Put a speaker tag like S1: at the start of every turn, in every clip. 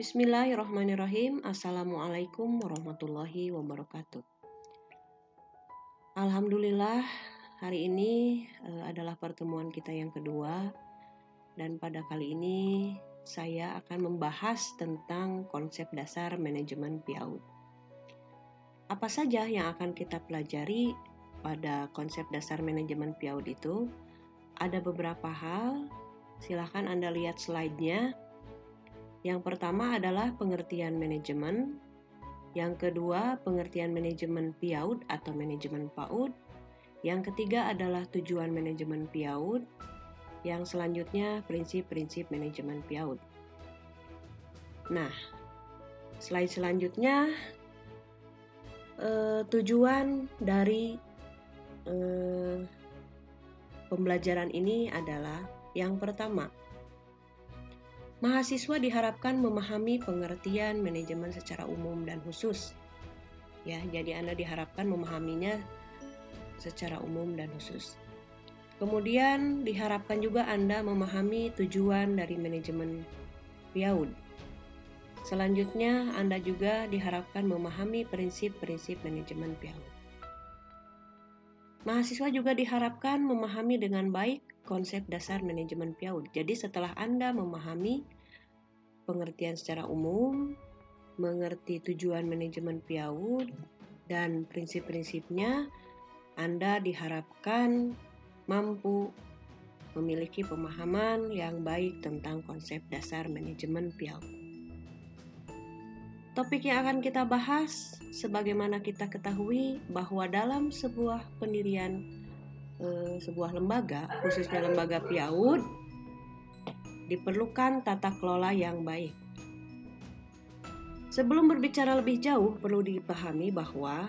S1: Bismillahirrahmanirrahim. Assalamualaikum warahmatullahi wabarakatuh. Alhamdulillah, hari ini uh, adalah pertemuan kita yang kedua, dan pada kali ini saya akan membahas tentang konsep dasar manajemen PIAUD. Apa saja yang akan kita pelajari pada konsep dasar manajemen PIAUD itu? Ada beberapa hal, silahkan Anda lihat slide-nya yang pertama adalah pengertian manajemen, yang kedua pengertian manajemen PIAUD atau manajemen PAUD, yang ketiga adalah tujuan manajemen PIAUD, yang selanjutnya prinsip-prinsip manajemen PIAUD. Nah, slide selanjutnya eh, tujuan dari eh, pembelajaran ini adalah yang pertama Mahasiswa diharapkan memahami pengertian manajemen secara umum dan khusus. Ya, jadi Anda diharapkan memahaminya secara umum dan khusus. Kemudian diharapkan juga Anda memahami tujuan dari manajemen PIAUD. Selanjutnya, Anda juga diharapkan memahami prinsip-prinsip manajemen PIAUD. Mahasiswa juga diharapkan memahami dengan baik konsep dasar manajemen PIAUD. Jadi setelah Anda memahami pengertian secara umum, mengerti tujuan manajemen PIAUD, dan prinsip-prinsipnya, Anda diharapkan mampu memiliki pemahaman yang baik tentang konsep dasar manajemen PIAUD. Topik yang akan kita bahas, sebagaimana kita ketahui bahwa dalam sebuah pendirian Eh, sebuah lembaga, khususnya lembaga PIAUD, diperlukan tata kelola yang baik. Sebelum berbicara lebih jauh, perlu dipahami bahwa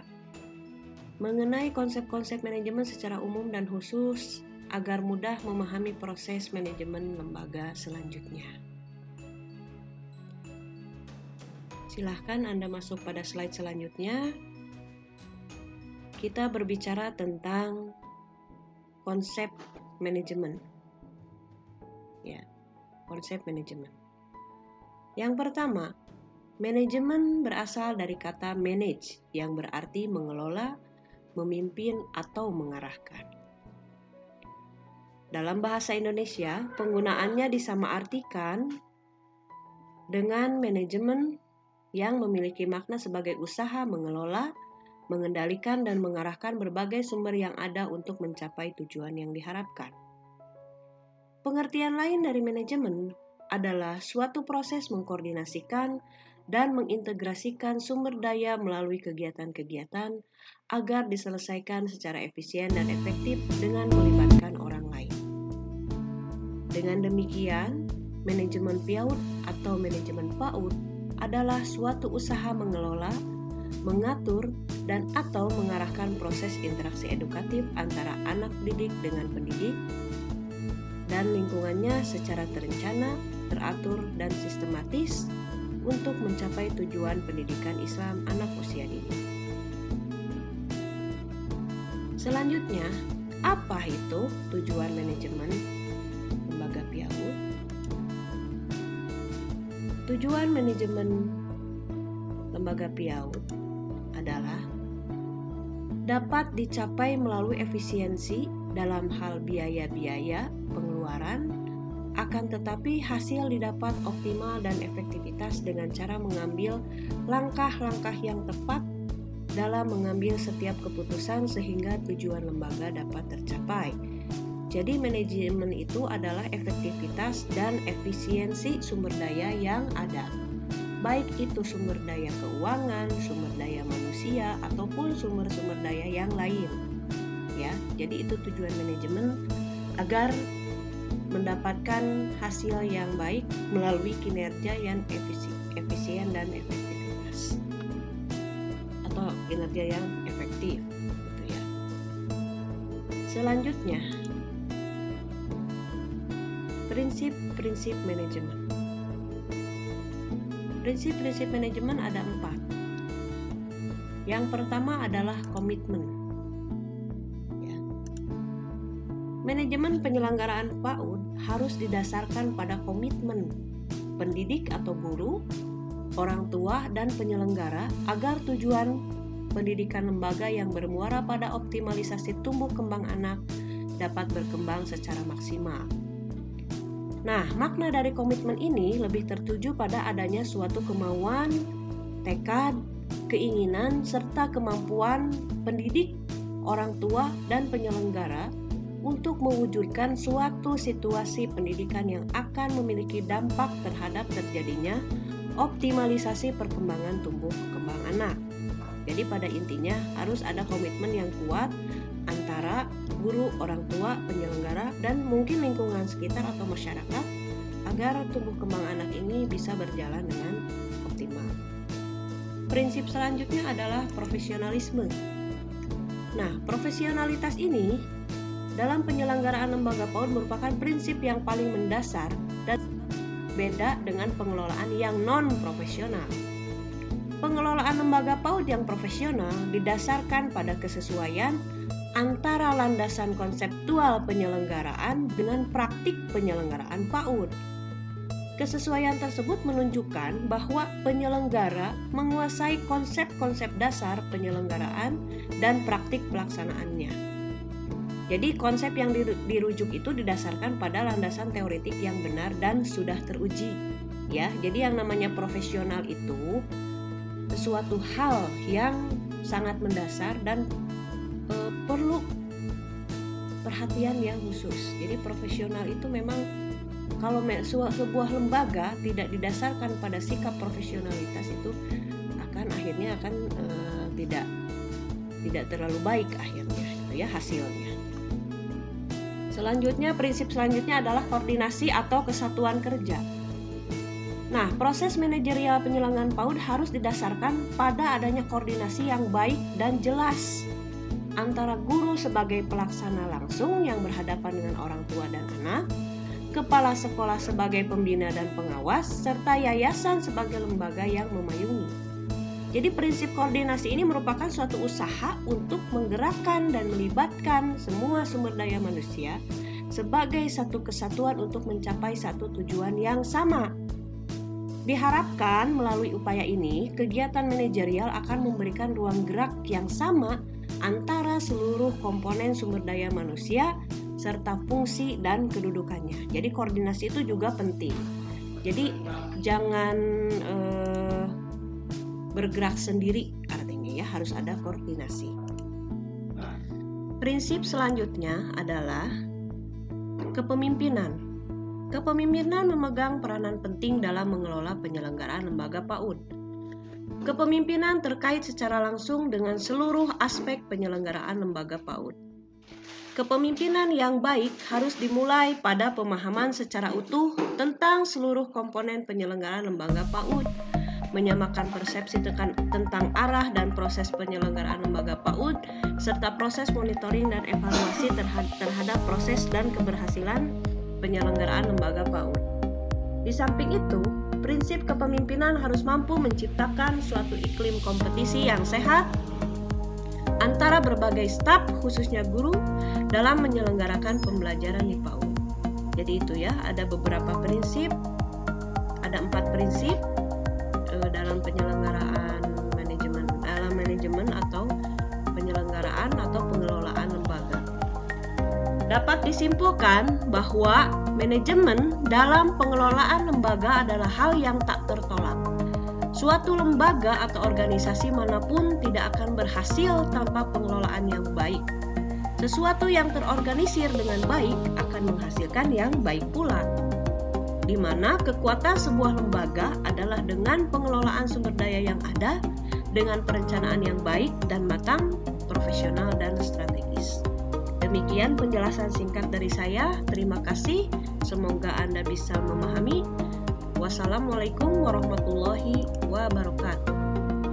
S1: mengenai konsep-konsep manajemen secara umum dan khusus agar mudah memahami proses manajemen lembaga selanjutnya. Silahkan Anda masuk pada slide selanjutnya. Kita berbicara tentang konsep manajemen. Ya, konsep manajemen. Yang pertama, manajemen berasal dari kata manage yang berarti mengelola, memimpin atau mengarahkan. Dalam bahasa Indonesia, penggunaannya disamaartikan dengan manajemen yang memiliki makna sebagai usaha mengelola, mengendalikan dan mengarahkan berbagai sumber yang ada untuk mencapai tujuan yang diharapkan. Pengertian lain dari manajemen adalah suatu proses mengkoordinasikan dan mengintegrasikan sumber daya melalui kegiatan-kegiatan agar diselesaikan secara efisien dan efektif dengan melibatkan orang lain. Dengan demikian, manajemen PIAUD atau manajemen PAUD adalah suatu usaha mengelola, mengatur, dan atau mengarahkan proses interaksi edukatif antara anak didik dengan pendidik dan lingkungannya secara terencana, teratur, dan sistematis untuk mencapai tujuan pendidikan Islam anak usia dini. Selanjutnya, apa itu tujuan manajemen Tujuan manajemen lembaga PIAUD adalah dapat dicapai melalui efisiensi dalam hal biaya-biaya pengeluaran, akan tetapi hasil didapat optimal dan efektivitas dengan cara mengambil langkah-langkah yang tepat dalam mengambil setiap keputusan sehingga tujuan lembaga dapat tercapai. Jadi manajemen itu adalah efektivitas dan efisiensi sumber daya yang ada baik itu sumber daya keuangan, sumber daya manusia, ataupun sumber-sumber daya yang lain. Ya, jadi itu tujuan manajemen agar mendapatkan hasil yang baik melalui kinerja yang efisien dan efektivitas atau kinerja yang efektif gitu ya. Selanjutnya prinsip-prinsip manajemen. Prinsip-prinsip manajemen ada empat. Yang pertama adalah komitmen. Ya. Manajemen penyelenggaraan PAUD harus didasarkan pada komitmen pendidik atau guru orang tua, dan penyelenggara agar tujuan pendidikan lembaga yang bermuara pada optimalisasi tumbuh kembang anak dapat berkembang secara maksimal. Nah, makna dari komitmen ini lebih tertuju pada adanya suatu kemauan, tekad, keinginan, serta kemampuan pendidik, orang tua, dan penyelenggara untuk mewujudkan suatu situasi pendidikan yang akan memiliki dampak terhadap terjadinya optimalisasi perkembangan tumbuh kembang anak. Jadi pada intinya harus ada komitmen yang kuat guru, orang tua, penyelenggara, dan mungkin lingkungan sekitar atau masyarakat agar tumbuh kembang anak ini bisa berjalan dengan optimal. Prinsip selanjutnya adalah profesionalisme. Nah, profesionalitas ini dalam penyelenggaraan lembaga PAUD merupakan prinsip yang paling mendasar dan beda dengan pengelolaan yang non-profesional. Pengelolaan lembaga PAUD yang profesional didasarkan pada kesesuaian antara landasan konseptual penyelenggaraan dengan praktik penyelenggaraan PAUD. Kesesuaian tersebut menunjukkan bahwa penyelenggara menguasai konsep-konsep dasar penyelenggaraan dan praktik pelaksanaannya. Jadi konsep yang dirujuk itu didasarkan pada landasan teoretik yang benar dan sudah teruji. Ya, jadi yang namanya profesional itu sesuatu hal yang sangat mendasar dan perlu perhatian yang khusus. Jadi profesional itu memang kalau sebuah lembaga tidak didasarkan pada sikap profesionalitas itu akan akhirnya akan e, tidak tidak terlalu baik akhirnya gitu ya hasilnya. Selanjutnya prinsip selanjutnya adalah koordinasi atau kesatuan kerja. Nah, proses manajerial penyelenggaraan PAUD harus didasarkan pada adanya koordinasi yang baik dan jelas antara guru sebagai pelaksana langsung yang berhadapan dengan orang tua dan anak, kepala sekolah sebagai pembina dan pengawas, serta yayasan sebagai lembaga yang memayungi. Jadi prinsip koordinasi ini merupakan suatu usaha untuk menggerakkan dan melibatkan semua sumber daya manusia sebagai satu kesatuan untuk mencapai satu tujuan yang sama. Diharapkan melalui upaya ini, kegiatan manajerial akan memberikan ruang gerak yang sama antara seluruh komponen sumber daya manusia serta fungsi dan kedudukannya. Jadi koordinasi itu juga penting. Jadi jangan eh, bergerak sendiri artinya ya harus ada koordinasi. Prinsip selanjutnya adalah kepemimpinan. Kepemimpinan memegang peranan penting dalam mengelola penyelenggaraan lembaga PAUD Kepemimpinan terkait secara langsung dengan seluruh aspek penyelenggaraan lembaga PAUD. Kepemimpinan yang baik harus dimulai pada pemahaman secara utuh tentang seluruh komponen penyelenggaraan lembaga PAUD, menyamakan persepsi tentang arah dan proses penyelenggaraan lembaga PAUD, serta proses monitoring dan evaluasi terhadap proses dan keberhasilan penyelenggaraan lembaga PAUD. Di samping itu, prinsip kepemimpinan harus mampu menciptakan suatu iklim kompetisi yang sehat antara berbagai staf, khususnya guru, dalam menyelenggarakan pembelajaran di PAUD. Jadi itu ya, ada beberapa prinsip, ada empat prinsip uh, dalam penyelenggaraan manajemen, dalam manajemen atau penyelenggaraan atau pengelolaan lembaga. Dapat disimpulkan bahwa Manajemen dalam pengelolaan lembaga adalah hal yang tak tertolak. Suatu lembaga atau organisasi mana pun tidak akan berhasil tanpa pengelolaan yang baik. Sesuatu yang terorganisir dengan baik akan menghasilkan yang baik pula. Di mana kekuatan sebuah lembaga adalah dengan pengelolaan sumber daya yang ada, dengan perencanaan yang baik dan matang, profesional dan strategis. Demikian penjelasan singkat dari saya. Terima kasih. Semoga Anda bisa memahami. Wassalamualaikum warahmatullahi wabarakatuh.